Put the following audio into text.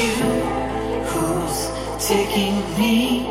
you. Who's taking me?